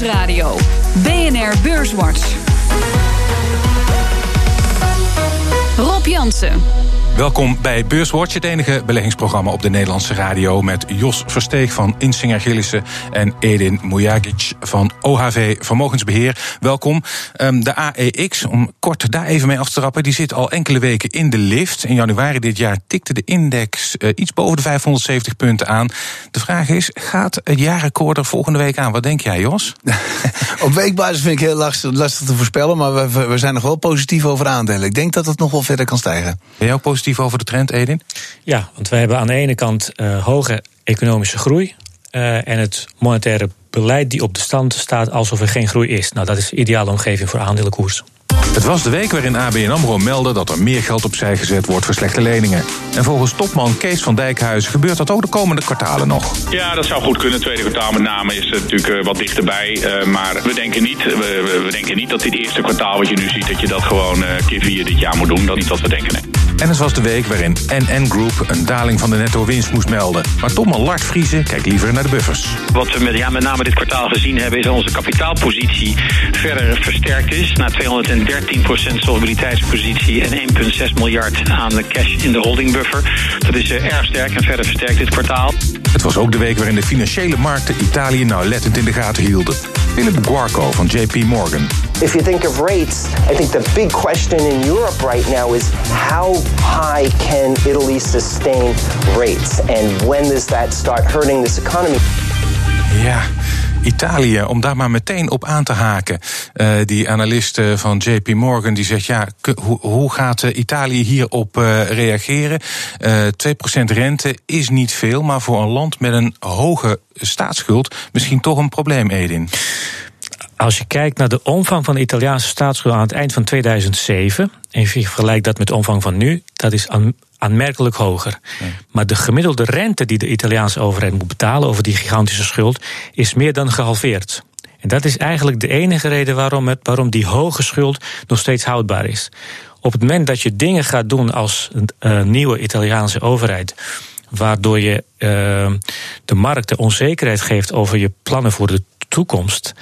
Nieuwsradio. BNR Beurswatch. Rob Jansen. Welkom bij Beurswatch, het enige beleggingsprogramma op de Nederlandse radio. Met Jos Versteeg van Insinger Gillissen en Edin Mujagic van OHV Vermogensbeheer. Welkom. Ehm, de AEX, om kort daar even mee af te trappen, die zit al enkele weken in de lift. In januari dit jaar tikte de index eh, iets boven de 570 punten aan. De vraag is, gaat het jaarrecord er volgende week aan? Wat denk jij, Jos? op weekbasis vind ik heel lastig, lastig te voorspellen, maar we, we zijn nog wel positief over aandelen. Ik denk dat het nog wel verder kan stijgen. Ben ook positief? Over de trend, Edin? Ja, want wij hebben aan de ene kant uh, hoge economische groei. Uh, en het monetaire beleid die op de stand staat alsof er geen groei is. Nou, dat is de ideale omgeving voor aandelenkoers. Het was de week waarin ABN AMRO meldde dat er meer geld opzij gezet wordt voor slechte leningen. En volgens topman Kees van Dijkhuizen gebeurt dat ook de komende kwartalen nog. Ja, dat zou goed kunnen. tweede kwartaal met name is het natuurlijk wat dichterbij. Uh, maar we denken, niet, we, we, denken niet dat dit eerste kwartaal wat je nu ziet... dat je dat gewoon uh, keer vier dit jaar moet doen. Dat is niet wat we denken. Nee. En het was de week waarin NN Group een daling van de netto winst moest melden. Maar Tom Lart Vriezen kijkt liever naar de buffers. Wat we met, ja, met name dit kwartaal gezien hebben... is dat onze kapitaalpositie verder versterkt is... naar 213% solvabiliteitspositie en 1,6 miljard aan de cash in de holdingbuffer. Dat is uh, erg sterk en verder versterkt dit kwartaal. Het was ook de week waarin de financiële markten Italië nauwlettend in de gaten hielden. Philip Guarco van JP Morgan. If you think of rates, I think the big question in Europe right now is how high can Italy sustain rates? And when does that start hurting this economy? Ja, Italië, om daar maar meteen op aan te haken. Uh, die analist uh, van JP Morgan die zegt: ja, hoe, hoe gaat uh, Italië hierop reageren? 2% rente is niet veel, maar voor een land met een hoge staatsschuld misschien toch een probleem, Edin. Als je kijkt naar de omvang van de Italiaanse staatsschuld aan het eind van 2007, en je vergelijkt dat met de omvang van nu, dat is aanmerkelijk hoger. Maar de gemiddelde rente die de Italiaanse overheid moet betalen over die gigantische schuld, is meer dan gehalveerd. En dat is eigenlijk de enige reden waarom, het, waarom die hoge schuld nog steeds houdbaar is. Op het moment dat je dingen gaat doen als een uh, nieuwe Italiaanse overheid, waardoor je uh, de markt de onzekerheid geeft over je plannen voor de toekomst.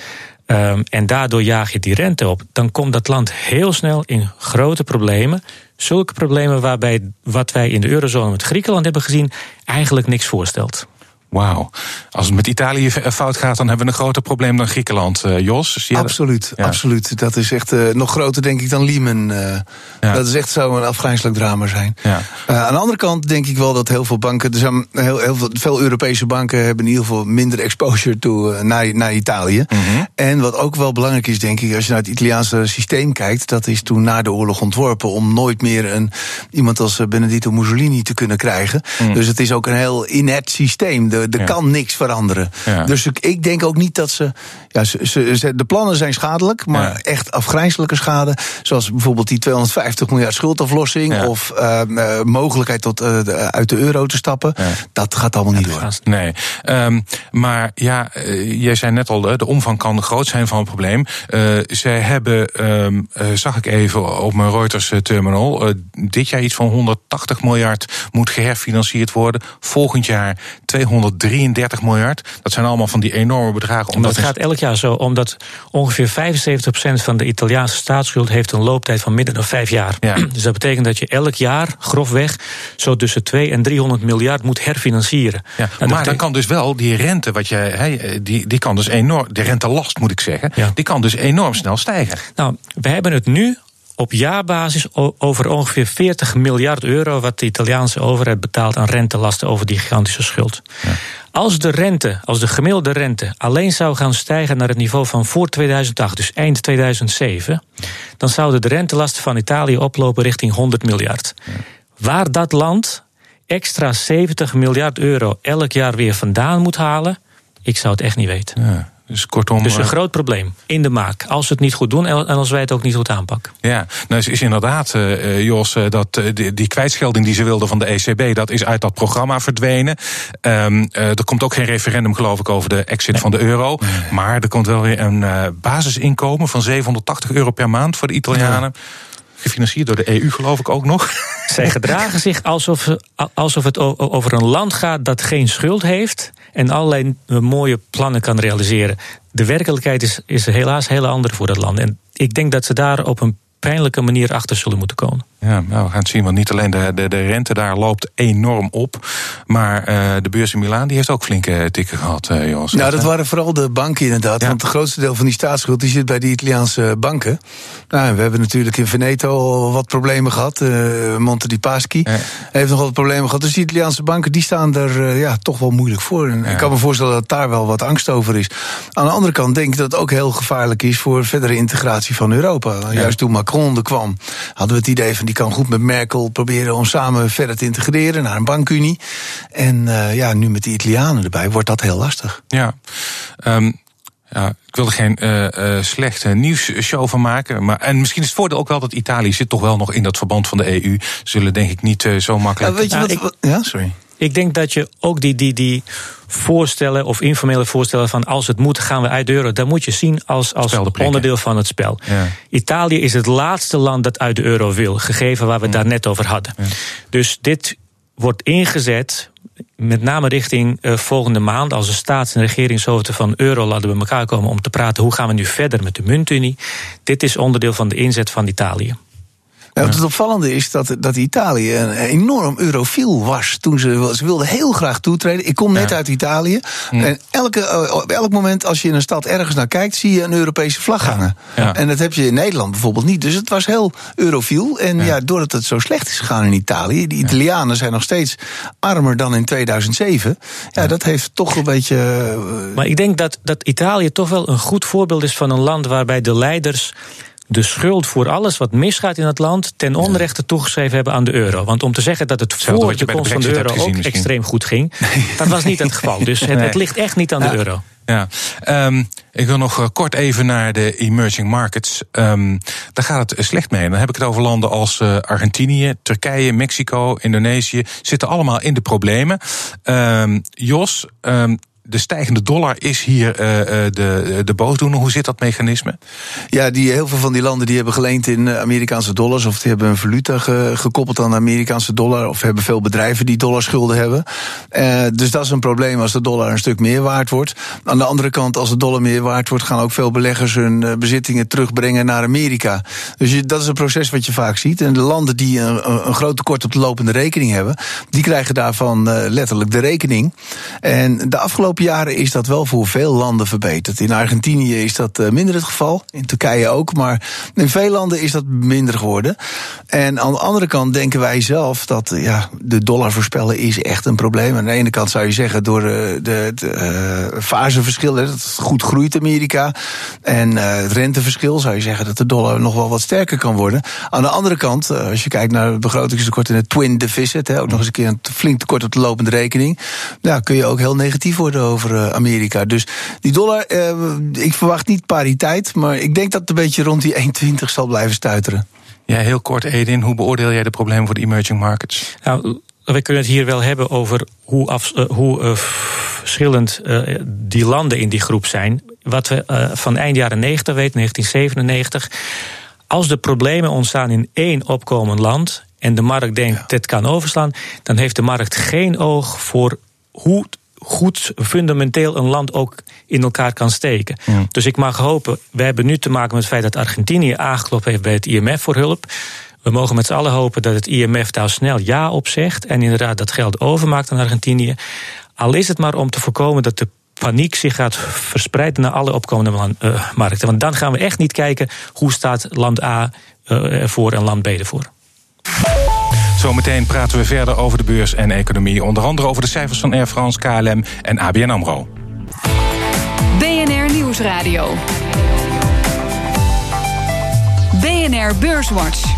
Um, en daardoor jaag je die rente op. Dan komt dat land heel snel in grote problemen. Zulke problemen waarbij wat wij in de eurozone met Griekenland hebben gezien, eigenlijk niks voorstelt. Wauw. Als het met Italië fout gaat, dan hebben we een groter probleem dan Griekenland, uh, Jos. Absoluut, ja. absoluut. Dat is echt uh, nog groter, denk ik, dan Lehman. Uh, ja. Dat is echt zo een afgrijzelijk drama zijn. Ja. aan de andere kant denk ik wel dat heel veel banken, er zijn heel, heel veel, veel Europese banken hebben in ieder geval minder exposure toe, naar, naar Italië. Mm -hmm. En wat ook wel belangrijk is, denk ik, als je naar het Italiaanse systeem kijkt, dat is toen na de oorlog ontworpen om nooit meer een, iemand als Benedito Mussolini te kunnen krijgen. Mm. Dus het is ook een heel inert systeem. Er ja. kan niks veranderen. Ja. Dus ik, ik, denk ook niet dat ze, ja, ze, ze. De plannen zijn schadelijk, maar ja. echt afgrijzelijke schade. Zoals bijvoorbeeld die 250 miljard schuldaflossing. Of uh, uh, mogelijkheid tot uh, de, uit de euro te stappen. Dat gaat allemaal niet door. Nee. Um, maar ja, jij zei net al, de omvang kan groot zijn van het probleem. zij hebben, um, zag ik even op mijn Reuters terminal, dit jaar iets van 180 miljard moet geherfinancierd worden. Volgend jaar 200 33 miljard. Dat zijn allemaal van die enorme bedragen. Omdat dat gaat elk jaar zo, omdat ongeveer 75% van de Italiaanse staatsschuld heeft een looptijd van minder dan vijf jaar. Ja. Dus dat betekent dat je elk jaar, grofweg, zo tussen 2 en 300 miljard moet herfinancieren. Ja, maar dan kan dus wel die rente, wat je, he, die, die kan dus enorm, de rentelast moet ik zeggen, ja. die kan dus enorm snel stijgen. Nou, we hebben het nu op jaarbasis over ongeveer 40 miljard euro wat de Italiaanse overheid betaalt aan rentelasten over die gigantische schuld. Ja. Als de rente, als de gemiddelde rente alleen zou gaan stijgen naar het niveau van voor 2008, dus eind 2007, dan zouden de rentelasten van Italië oplopen richting 100 miljard. Ja. Waar dat land extra 70 miljard euro elk jaar weer vandaan moet halen, ik zou het echt niet weten. Ja. Dus kortom. Dus een uh, groot probleem in de maak. Als we het niet goed doen en als wij het ook niet goed aanpakken. Ja, nou is, is inderdaad, uh, Jos, dat die, die kwijtschelding die ze wilden van de ECB, dat is uit dat programma verdwenen. Um, er komt ook geen referendum, geloof ik, over de exit nee. van de euro. Nee. Maar er komt wel weer een basisinkomen van 780 euro per maand voor de Italianen. Ja. Gefinancierd door de EU, geloof ik ook nog. Zij gedragen zich alsof, alsof het over een land gaat dat geen schuld heeft en allerlei mooie plannen kan realiseren. De werkelijkheid is, is helaas heel andere voor dat land. En ik denk dat ze daar op een pijnlijke manier achter zullen moeten komen. Ja, nou, we gaan het zien, want niet alleen de, de, de rente daar loopt enorm op, maar uh, de beurs in Milaan die heeft ook flinke tikken gehad, uh. Nou, dat waren vooral de banken inderdaad, want het grootste deel van die staatsschuld die zit bij de Italiaanse banken. Nou, we hebben natuurlijk in Veneto al wat problemen gehad. Uh, Monte di Paschi heeft nog wat problemen gehad. Dus die Italiaanse banken die staan er ja, toch wel moeilijk voor. En ik kan me voorstellen dat daar wel wat angst over is. Aan de andere kant denk ik dat het ook heel gevaarlijk is voor verdere integratie van Europa. Juist toen Macron er kwam, hadden we het idee van die kan goed met Merkel proberen om samen verder te integreren naar een bankunie. En uh, ja, nu met de Italianen erbij wordt dat heel lastig. Ja. Um, ja, ik wil er geen uh, uh, slechte nieuwsshow van maken. Maar, en misschien is het voordeel ook wel dat Italië zit toch wel nog in dat verband van de EU. Zullen denk ik niet uh, zo makkelijk. Ja, weet je wat, ik, ja, sorry. Ik denk dat je ook die, die, die voorstellen of informele voorstellen van als het moet gaan we uit de euro, dat moet je zien als, als onderdeel van het spel. Ja. Italië is het laatste land dat uit de euro wil, gegeven waar we het daar net over hadden. Ja. Dus dit wordt ingezet met name richting uh, volgende maand, als de staats- en regeringshoofden van euro laten bij elkaar komen om te praten hoe gaan we nu verder met de muntunie. Dit is onderdeel van de inzet van Italië. Nou, het opvallende is dat, dat Italië een enorm eurofiel was. Toen ze, ze wilden heel graag toetreden. Ik kom net uit Italië. En elke, eh, op elk moment als je in een stad ergens naar kijkt, zie je een Europese vlag hangen. En dat heb je in Nederland bijvoorbeeld niet. Dus het was heel eurofiel. En ja. doordat het zo slecht is gegaan in Italië, de Italianen zijn nog steeds armer dan in 2007. Ja, dat heeft toch een beetje. Eh, maar ik denk dat, dat Italië toch wel een goed voorbeeld is van een land waarbij de leiders de schuld voor alles wat misgaat in het land ten onrechte toegeschreven hebben aan de euro. Want om te zeggen dat het voor de komst van de euro ook extreem goed ging, dat was niet het geval. Dus het, het ligt echt niet aan de euro. Ja, um, ik wil nog kort even naar de emerging markets. Um, daar gaat het slecht mee. Dan heb ik het over landen als uh, Argentinië, Turkije, Mexico, Indonesië. Zitten allemaal in de problemen. Um, Jos, de stijgende dollar is hier uh, de, de boosdoener. Hoe zit dat mechanisme? Ja, die, heel veel van die landen die hebben geleend in eh, Amerikaanse dollars. Of die hebben een valuta ge, gekoppeld aan de Amerikaanse dollar. Of hebben veel bedrijven die dollarschulden hebben. Dus dat is een probleem als de dollar een stuk meer waard wordt. Aan de andere kant, als de dollar meer waard wordt, gaan ook veel beleggers hun bezittingen terugbrengen naar Amerika. Dus dat is een proces wat je vaak ziet. En de landen die een, een groot tekort op de lopende rekening hebben, die krijgen daarvan letterlijk de rekening. En de afgelopen jaren is dat wel voor veel landen verbeterd. In Argentinië is dat eh, minder het geval, in Turkije ook, maar in veel landen is dat minder geworden. En aan de andere kant denken wij zelf dat ja, de dollar voorspellen is echt een probleem. Aan de ene kant zou je zeggen door de, de, de uh, faseverschil, dat het goed groeit Amerika, en het renteverschil zou je zeggen dat de dollar nog wel wat sterker kan worden. Aan de andere kant, als je kijkt naar het begrotingstekort in het twin deficit, ook nog eens een keer een flink tekort op de lopende rekening, ja, kun je ook heel negatief worden over eh, Amerika. Dus die dollar, eh, ik verwacht niet pariteit, maar ik denk dat het een beetje rond die 1,20 zal blijven stuiteren. Ja, heel kort, Edin. Hoe beoordeel jij de problemen voor de emerging markets? Nou, we kunnen het hier wel hebben over hoe, af, uh, hoe uh, verschillend uh, die landen in die groep zijn. Wat we van eind jaren 90 weten, 1997. Als de problemen ontstaan in één opkomend land en de markt denkt ja. dit kan overslaan, dan heeft de markt geen oog voor hoe goed fundamenteel een land ook in elkaar kan steken. Dus ik mag hopen, we hebben nu te maken met het feit dat Argentinië aangeklopt heeft bij het IMF voor hulp. We mogen met z'n allen hopen dat het IMF daar snel ja op zegt en inderdaad dat geld overmaakt aan Argentinië. Al is het maar om te voorkomen dat de paniek zich gaat verspreiden naar alle opkomende uh, markten. Want dan gaan we echt niet kijken hoe staat land A uh, ervoor en land B ervoor. Zometeen praten we verder over de beurs en economie. Onder andere over de cijfers van Air France, KLM en ABN AMRO. BNR Nieuwsradio. BNR Beurswatch.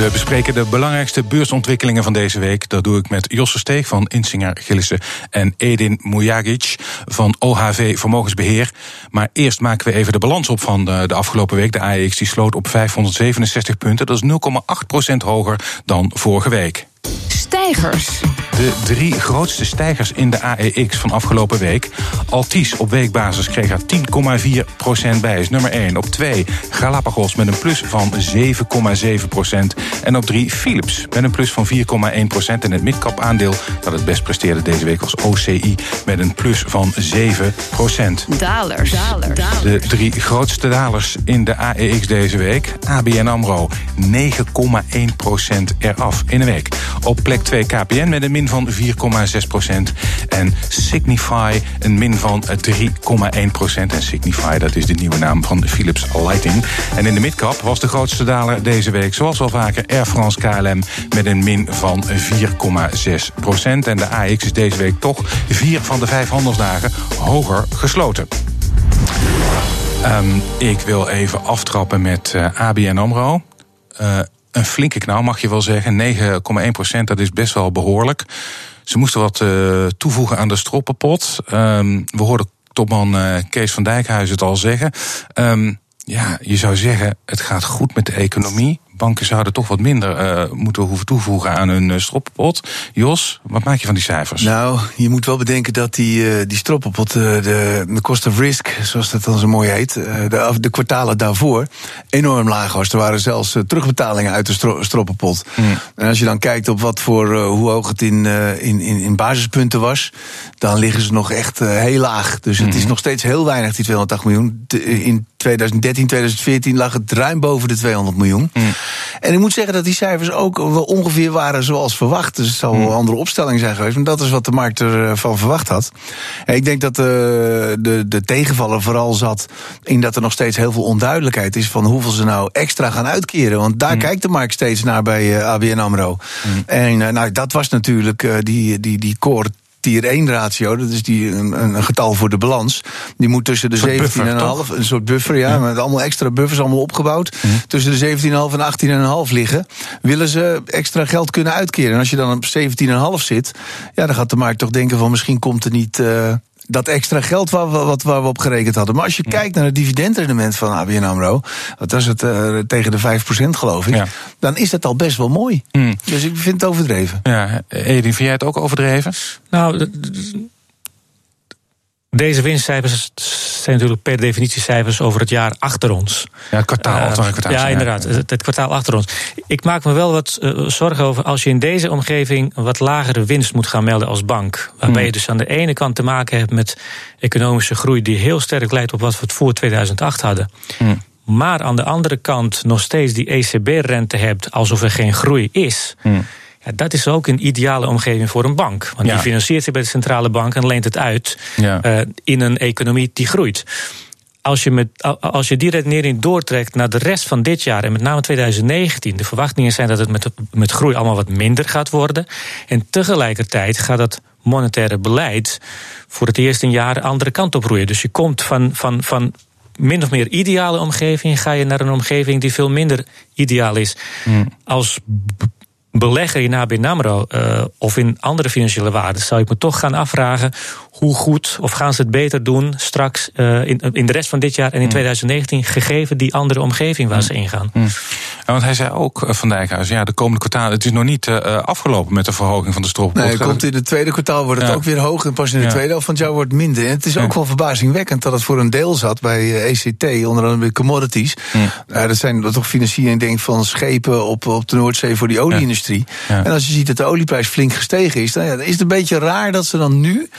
We bespreken de belangrijkste beursontwikkelingen van deze week. Dat doe ik met Josse Steeg van Insinger Gillissen en Edin Mujagic van OHV Vermogensbeheer. Maar eerst maken we even de balans op van de, de afgelopen week. De AEX die sloot op 567 punten. Dat is 0,8% hoger dan vorige week stijgers. De drie grootste stijgers in de AEX van afgelopen week. Altis op weekbasis kreeg er 10,4% bij, is nummer 1. Op 2 Galapagos met een plus van 7,7%. En op 3 Philips met een plus van 4,1%. En het midcap aandeel dat het best presteerde deze week was OCI met een plus van 7%. Dalers. De drie grootste dalers in de AEX deze week. ABN AMRO 9,1% eraf in een week. Op plek 2 KPN met een min van 4,6%. En Signify een min van 3,1%. En Signify, dat is de nieuwe naam van Philips Lighting. En in de midcap was de grootste daler deze week, zoals wel vaker, Air France KLM met een min van 4,6%. En de AX is deze week toch vier van de vijf handelsdagen hoger gesloten. Um, ik wil even aftrappen met eh, ABN AMRO. Uh, een flinke knauw, mag je wel zeggen. 9,1 procent, dat is best wel behoorlijk. Ze moesten wat uh, toevoegen aan de stroppenpot. Um, we hoorden topman uh, Kees van Dijkhuizen het al zeggen. Um, ja, je zou zeggen, het gaat goed met de economie banken zouden toch wat minder uh, moeten hoeven toevoegen aan hun uh, stroppenpot. Jos, wat maak je van die cijfers? Nou, je moet wel bedenken dat die, uh, die stroppenpot, de, de cost of risk, zoals dat dan zo mooi heet, de, de kwartalen daarvoor enorm laag was. Er waren zelfs terugbetalingen uit de stro stroppenpot. Mm. En als je dan kijkt op wat voor, hoe hoog het in, in, in, in basispunten was, dan liggen ze nog echt heel laag. Dus het mm. is nog steeds heel weinig, die 280 miljoen. In 2013, 2014 lag het ruim boven de 200 miljoen. Mm. En ik moet zeggen dat die cijfers ook wel ongeveer waren zoals verwacht. Dus het zal wel een andere opstelling zijn geweest. Maar dat is wat de markt ervan verwacht had. En ik denk dat de, eh, de, de tegenvaller vooral zat in dat er nog steeds heel veel onduidelijkheid is van hoeveel ze nou extra gaan uitkeren. Want daar mm. kijkt de markt steeds naar bij eh, ABN Amro. Mm. En eh, nou, dat was natuurlijk die, die, die core tier 1 ratio, dat is die, een, een getal voor de balans. Die moet tussen de 17,5, een soort buffer, ja, met allemaal extra buffers, allemaal opgebouwd. Tussen de 17,5 en 18,5 liggen. Willen ze extra geld kunnen uitkeren. En als je dan op 17,5 zit, ja, dan gaat de markt toch denken van misschien komt er niet. Uh, dat extra geld waar we, wat, waar we op gerekend hadden. Maar als je kijkt naar het dividendrendement van ABN AMRO... wat was het, uh, tegen de 5% geloof ik... dan is dat al best wel mooi. Mm. Dus ik vind het overdreven. Ja, Edin, vind jij het ook overdreven? Nou, deze winstcijfers zijn natuurlijk per definitie cijfers over het jaar achter ons. Ja, het kwartaal. Uh, kwartaal ja, inderdaad. Het, kwartaal achter ons. Ik maak me wel wat uh, zorgen over als je in deze omgeving wat lagere winst moet gaan melden als bank. Waarbij hmm. je dus aan de ene kant te maken hebt met economische groei die heel sterk lijkt op wat we het voor 2008 hadden. Hmm. Maar aan de andere kant nog steeds die ECB-rente hebt alsof er geen groei is. Hmm. Ja, dat is ook een ideale omgeving voor een bank. Want die financiert zich bij de centrale bank en leent het uit uh, in een economie die groeit. Als je, met, als je die redenering doortrekt naar de rest van dit jaar en met name 2019, de verwachtingen zijn dat het met, met groei allemaal wat minder gaat worden. En tegelijkertijd gaat dat monetaire beleid voor het eerst in jaren andere kant op roeien. Dus je komt van, van, van min of meer ideale omgeving, ga je naar een omgeving die veel minder ideaal is. Hmm. Als belegger in ABN AMRO uh, of in andere financiële waarden... zou ik me toch gaan afvragen hoe goed of gaan ze het beter doen straks uh, in, in de rest van dit jaar en in 2019, mm. gegeven die andere omgeving waar mm. ze ingaan. Mm. Ja, want hij zei ook, eh, Van Dijkhuis, ja, de komende kwartaal, het is nog niet uh, afgelopen met de verhoging van de strop. Nee, komt in het tweede kwartaal wordt het ook weer hoog en pas in de tweede helft van het jaar wordt het minder. En het is ook wel verbazingwekkend dat het voor een deel zat bij ECT, onder andere bij commodities. Uh, dat zijn toch financiering denk van schepen op, op de Noordzee voor die olieindustrie. En als je ziet dat de olieprijs flink gestegen is, dan ja, is het een beetje raar dat ze dan nu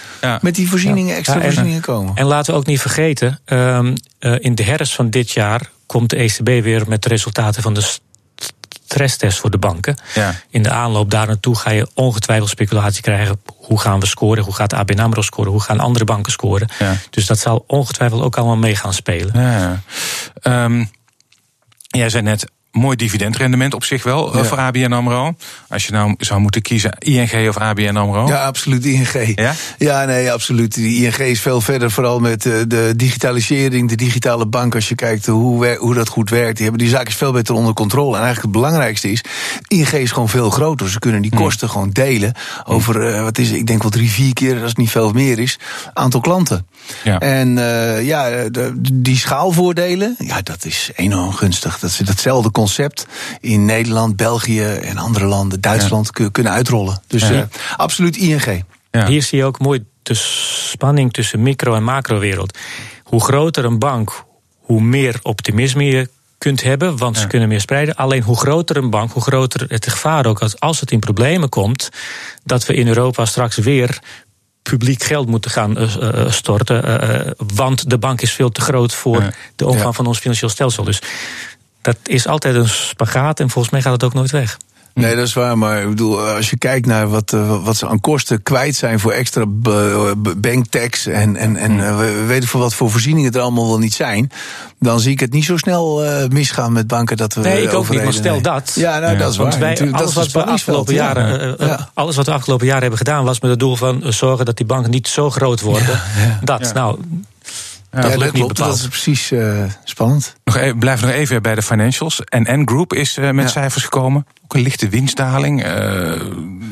met die voorzieningen, extra en, voorzieningen komen. En laten we ook niet vergeten, um, uh, in de herfst van dit jaar komt de ECB weer met de resultaten van de stresstest voor de banken. Ja. In de aanloop daar naartoe ga je ongetwijfeld speculatie krijgen. Hoe gaan we scoren? Hoe gaat ABN AMRO scoren? Hoe gaan andere banken scoren? Ja. Dus dat zal ongetwijfeld ook allemaal mee gaan spelen. Ja. Um, jij zei net, mooi dividendrendement op zich wel eh, voor ABN AMRO. Als je nou zou moeten kiezen ING of ABN AMRO. Ja, absoluut ING. Ja, ja nee, absoluut. De ING is veel verder, vooral met eh, de digitalisering, de digitale bank. Als je kijkt hoe, hoe dat goed werkt. Die hebben die zaak is veel beter onder controle. En eigenlijk het belangrijkste is, ING is gewoon veel groter. Ze kunnen die hmm. kosten gewoon delen over, uh, wat is het, ik denk wel drie, vier keer, als het niet veel meer is, aantal klanten. Ja. En uh, ja, de, die schaalvoordelen, ja, dat is enorm gunstig. Dat ze datzelfde concept in Nederland, België en andere landen, Duitsland, kunnen uitrollen. Dus uh, absoluut ING. Hier zie je ook mooi de spanning tussen micro- en macrowereld. Hoe groter een bank, hoe meer optimisme je kunt hebben, want ze kunnen meer spreiden. Alleen hoe groter een bank, hoe groter het gevaar ook als, als het in problemen komt, dat we in Europa straks weer publiek geld moeten gaan uh, storten. Uh, want de bank is veel te groot voor de omvang van ons financieel stelsel. Dus dat is altijd een spagaat en volgens mij gaat het ook nooit weg. Nee, dat is waar. Maar ik bedoel, als je kijkt naar wat, eh, wat ze aan kosten kwijt zijn voor extra banktax en, en, en uh, we weten voor wat voor voorzieningen er allemaal wel niet zijn, dan zie ik het niet zo snel uh, misgaan met banken dat we. Nee, ik ook niet, maar stel dat. Ja, nou, dat is waar. Wij, alles, wat we afgelopen jaren, ja. alles wat we afgelopen jaren hebben gedaan, was met het doel van zorgen dat die banken niet zo groot worden. Dat, nou. Ja, dat, niet dat is precies uh, spannend. Nog even, blijf nog even bij de financials. NN Group is uh, met cijfers gekomen een lichte winstdaling. Uh...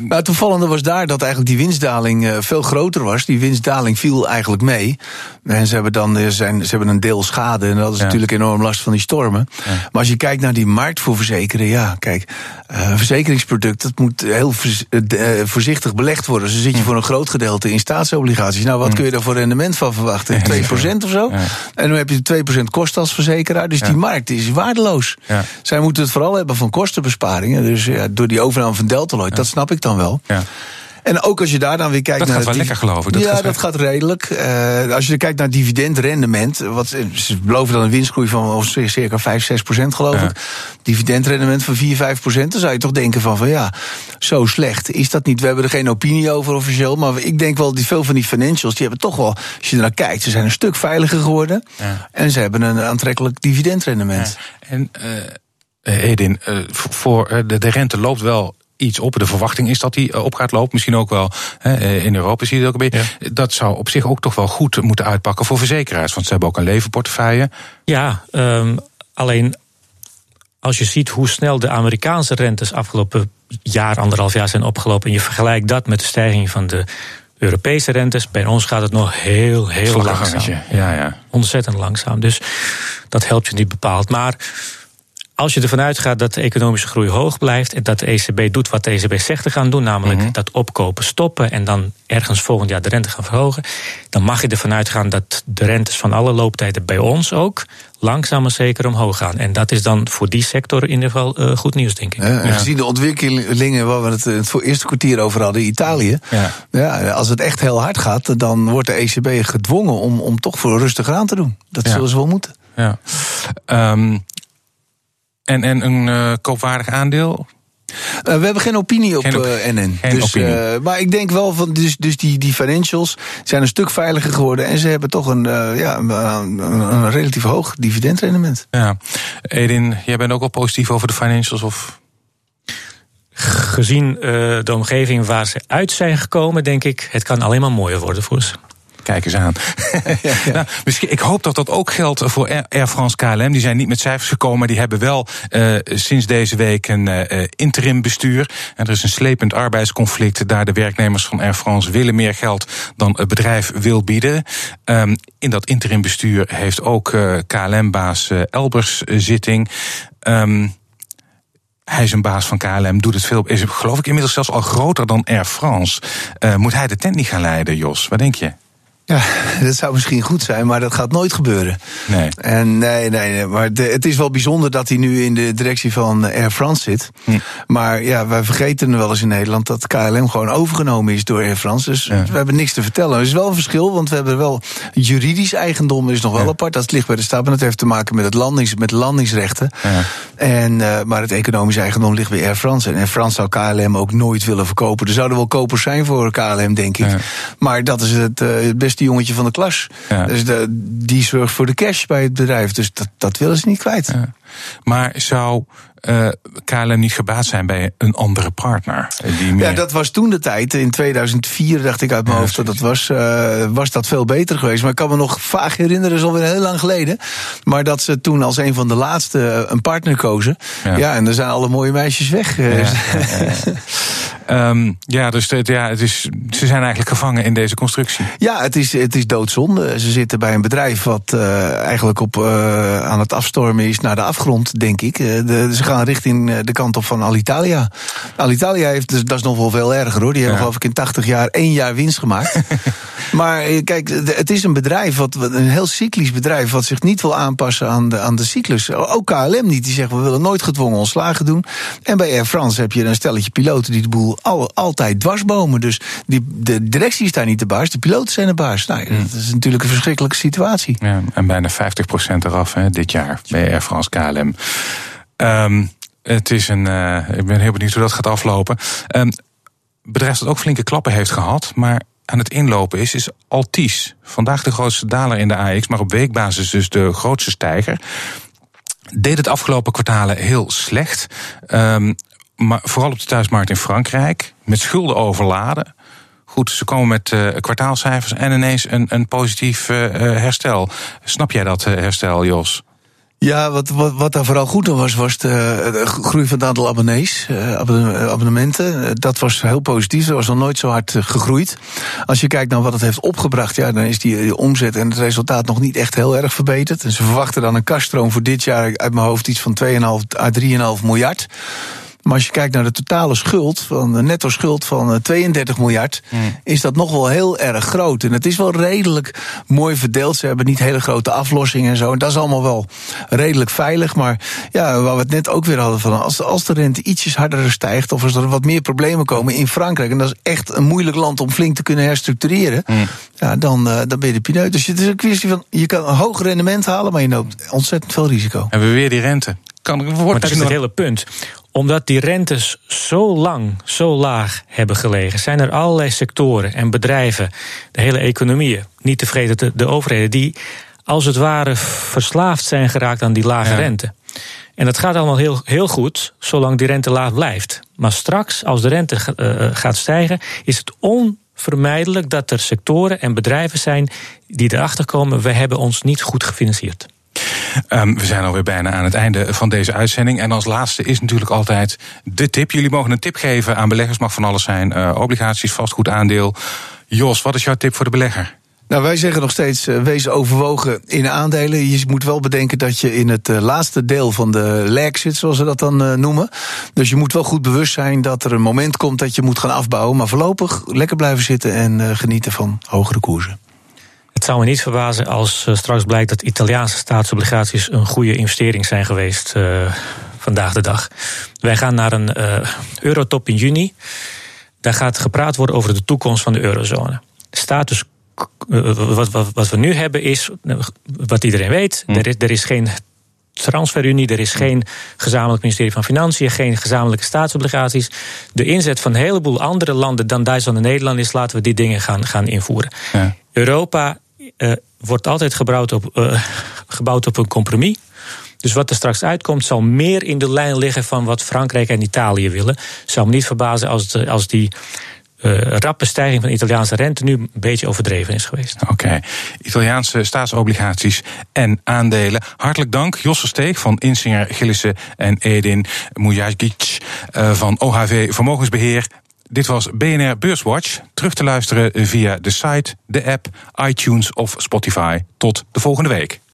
Nou, het opvallende was daar dat eigenlijk die winstdaling uh, veel groter was. Die winstdaling viel eigenlijk mee. En ze hebben dan eh, zijn, ze hebben een deel schade. En dat is natuurlijk enorm last van die stormen. Ja. Maar als je kijkt naar die markt voor verzekeren, ja, kijk, uh, verzekeringsproduct, dat moet heel voorzichtig belegd worden. Dus dan zit je voor een groot gedeelte in staatsobligaties. Nou, wat kun je daar voor rendement van verwachten? 2% of zo? En dan heb je 2% kosten als verzekeraar. Dus die markt is waardeloos. Zij moeten het vooral hebben van kostenbesparingen. Dus ja, door die overname van Deltaloid, dat snap ik dan wel. Ja. En ook als je daar dan weer kijkt dat naar. Dat gaat wel lekker, geloof ik. Dat ja, gaat dat gaat redelijk. Uh, als je kijkt naar dividendrendement. Wat, ze beloven dan een winstgroei van circa 5, 6 procent, geloof ja. ik. Dividendrendement van 4, 5 procent. Dan zou je toch denken van, van ja, zo slecht is dat niet. We hebben er geen opinie over officieel. Maar ik denk wel, die veel van die financials, die hebben toch wel, als je er naar kijkt, ze zijn een stuk veiliger geworden. Ja. En ze hebben een aantrekkelijk dividendrendement. En. Uh, Edin, uh, voor uh, de, de rente loopt wel iets op. De verwachting is dat die op gaat lopen. Misschien ook wel in Europa zie je het ook een beetje. Ja. Dat zou op zich ook toch wel goed moeten uitpakken voor verzekeraars. Want ze hebben ook een levenportefeuille. Ja, um, alleen als je ziet hoe snel de Amerikaanse rentes afgelopen jaar, anderhalf jaar zijn opgelopen. en je vergelijkt dat met de stijging van de Europese rentes. Bij ons gaat het nog heel, heel langzaam. Ja, ja. Ontzettend langzaam. Dus dat helpt je niet bepaald. Maar als je ervan uitgaat dat de economische groei hoog blijft en dat de ECB doet wat de ECB zegt te gaan doen, namelijk mm-hmm. dat opkopen stoppen en dan ergens volgend jaar de rente gaan verhogen, dan mag je ervan uitgaan dat de rentes van alle looptijden bij ons ook langzaam maar zeker omhoog gaan. En dat is dan voor die sector in ieder geval uh, goed nieuws, denk ik. Ja, en gezien de ontwikkelingen waar we het het eerste kwartier over hadden, Italië. Ja. ja. als het echt heel hard gaat, dan wordt de ECB gedwongen om, om toch voor rustig aan te doen. Dat zullen ze wel moeten. Ja. Um, en, en een uh, koopwaardig aandeel? Uh, we hebben geen opinie op geen op, uh, NN. Geen dus, opinie. maar ik denk wel van, dus, dus die, die financials zijn een stuk veiliger geworden. En ze hebben toch een, ja, een, een, relatief hoog dividendrendement. Ja. Edin, jij bent ook al positief over de financials? Of? Gezien de omgeving waar ze uit zijn gekomen, denk ik, het kan alleen maar mooier worden voor ze. Kijk eens aan. ja, ja. Nou, misschien, ik hoop dat dat ook geldt voor Air France KLM. Die zijn niet met cijfers gekomen, maar die hebben wel uh, sinds deze week een uh, interim bestuur. En er is een slepend arbeidsconflict. Daar de werknemers van Air France willen meer geld dan het bedrijf wil bieden. Um, in dat interim bestuur heeft ook uh, KLM-baas Elbers zitting. Um, hij is een baas van KLM, doet het veel. Is geloof ik inmiddels zelfs al groter dan Air France. Moet hij de tent niet gaan leiden, Jos? Wat denk je? Ja, dat zou misschien goed zijn, maar dat gaat nooit gebeuren. Nee. En nee, nee, nee maar de, het is wel bijzonder dat hij nu in de directie van Air France zit. Hm. Maar ja, wij vergeten wel eens in Nederland dat KLM gewoon overgenomen is door Air France. Dus we hebben niks te vertellen. Er is wel een verschil, want we hebben wel juridisch eigendom is nog wel apart. Dat ligt bij de staat, en dat heeft te maken met het landings, met landingsrechten. Ja. En, uh, maar het economisch eigendom ligt bij Air France. En Air France zou KLM ook nooit willen verkopen. Er zouden wel kopers zijn voor KLM, denk ik. Maar dat is het, uh, het beste jongetje van de klas. Ja. Dus de, die zorgt voor de cash bij het bedrijf. Dus dat, dat willen ze niet kwijt. Ja. Maar zou uh, eh, KLM niet gebaat zijn bij een andere partner? Die meer... Ja, dat was toen de tijd. In 2004 dacht ik uit mijn ja, hoofd dat dat was, uh, was dat veel beter geweest. Maar ik kan me nog vaag herinneren, dat is alweer heel lang geleden. Maar dat ze toen als een van de laatste een partner kozen. Ja, ja en er zijn alle mooie meisjes weg. Um, ja, dus het, ja, het is, ze zijn eigenlijk gevangen in deze constructie. Ja, het is, het is doodzonde. Ze zitten bij een bedrijf wat uh, eigenlijk op, aan het afstormen is naar de afgrond, denk ik. Uh, de, ze gaan richting de kant op van Alitalia. Alitalia heeft, dus, dat is nog wel veel erger hoor. Die hebben geloof ik in 80 jaar één jaar winst gemaakt. maar kijk, het is een bedrijf, wat, een heel cyclisch bedrijf, wat zich niet wil aanpassen aan de, aan de cyclus. Ook KLM niet. Die zeggen we willen nooit gedwongen ontslagen doen. En bij Air France heb je een stelletje piloten die de boel al, altijd dwarsbomen. Dus die, de directie is daar niet de baas, de piloten zijn de baas. Nou, hmm. dat is natuurlijk een verschrikkelijke situatie. Ja, en bijna 50% eraf hè, dit jaar bij Air France KLM. Um, het is een, uh, ik ben heel benieuwd hoe dat gaat aflopen. Um, bedrijf dat ook flinke klappen heeft gehad, maar aan het inlopen is, is Altis. Vandaag de grootste daler in de AX, maar op weekbasis dus de grootste stijger. Deed het afgelopen kwartalen heel slecht. Um, maar vooral op de thuismarkt in Frankrijk. Met schulden overladen. Goed, ze komen met uh, kwartaalcijfers en ineens een, positief uh, herstel. Snap jij dat herstel, Jos? Ja, wat, wat, wat daar vooral goed aan was, was de, de groei van het aantal abonnees, uh, abonnementen. Dat was heel positief, dat was nog nooit zo hard gegroeid. Als je kijkt naar wat het heeft opgebracht, ja, dan is die, die omzet en het resultaat nog niet echt heel erg verbeterd. En ze verwachten dan een kaststroom voor dit jaar uit mijn hoofd iets van 2,5 à 3,5 miljard. Maar als je kijkt naar de totale schuld, van de netto schuld van 32 eh, miljard, is dat nog wel heel erg groot. En het is wel redelijk mooi verdeeld. Ze hebben niet hele grote aflossingen en zo. En dat is allemaal wel redelijk veilig. Maar ja, waar we het net ook weer hadden van, als, als de rente ietsjes harder stijgt, of als er wat meer problemen komen in Frankrijk, en dat is echt een moeilijk land om flink te kunnen herstructureren, ja, dan, uh, dan ben je de pineut. Dus het is een kwestie van, je kan een hoog rendement halen, maar je loopt ontzettend veel risico. En we weer die rente. Kan, dat is het hele punt omdat die rentes zo lang, zo laag hebben gelegen, zijn er allerlei sectoren en bedrijven, de hele economieën, niet tevreden de, de overheden, die als het ware verslaafd zijn geraakt aan die lage rente. En dat gaat allemaal heel, heel goed, zolang die rente laag blijft. Maar straks, als de rente uh, gaat stijgen, is het onvermijdelijk dat er sectoren en bedrijven zijn die erachter komen: we hebben ons niet goed gefinancierd. Um, we zijn alweer bijna aan het einde van deze uitzending. En als laatste is natuurlijk altijd de tip. Jullie mogen een tip geven aan beleggers, mag van alles zijn. Uh, obligaties, vastgoed, aandeel. Jos, wat is jouw tip voor de belegger? Nou, wij zeggen nog steeds, uh, wees overwogen in aandelen. Je moet wel bedenken dat je in het uh, laatste deel van de leg zit, zoals ze dat dan noemen. Dus je moet wel goed bewust zijn dat er een moment komt dat je moet gaan afbouwen. Maar voorlopig lekker blijven zitten en genieten van hogere koersen. Het zou me niet verbazen als uh, straks blijkt dat Italiaanse staatsobligaties een goede investering zijn geweest uh, vandaag de dag. Wij gaan naar een uh, eurotop in juni. Daar gaat gepraat worden over de toekomst van de eurozone. De status wat, wat, wat, we nu hebben is, wat iedereen weet, hm. er, is, er is geen transferunie, er is geen gezamenlijk ministerie van Financiën, geen gezamenlijke staatsobligaties. De inzet van een heleboel andere landen dan Duitsland en Nederland is laten we die dingen gaan, gaan invoeren. Ja. Europa uh, wordt altijd gebouwd op, uh, gebouwd op een compromis. Dus wat er straks uitkomt, zal meer in de lijn liggen van wat Frankrijk en Italië willen. Zou me niet verbazen als, als die uh, rappe stijging van de Italiaanse rente nu een beetje overdreven is geweest. Oké, Italiaanse staatsobligaties en aandelen. Hartelijk dank, Jos Steeg van Insinger Gillissen en Edin Mujagic van OHV Vermogensbeheer. Dit was BNR Beurswatch. Terug te luisteren via de site, de app, iTunes of Spotify. Tot de volgende week.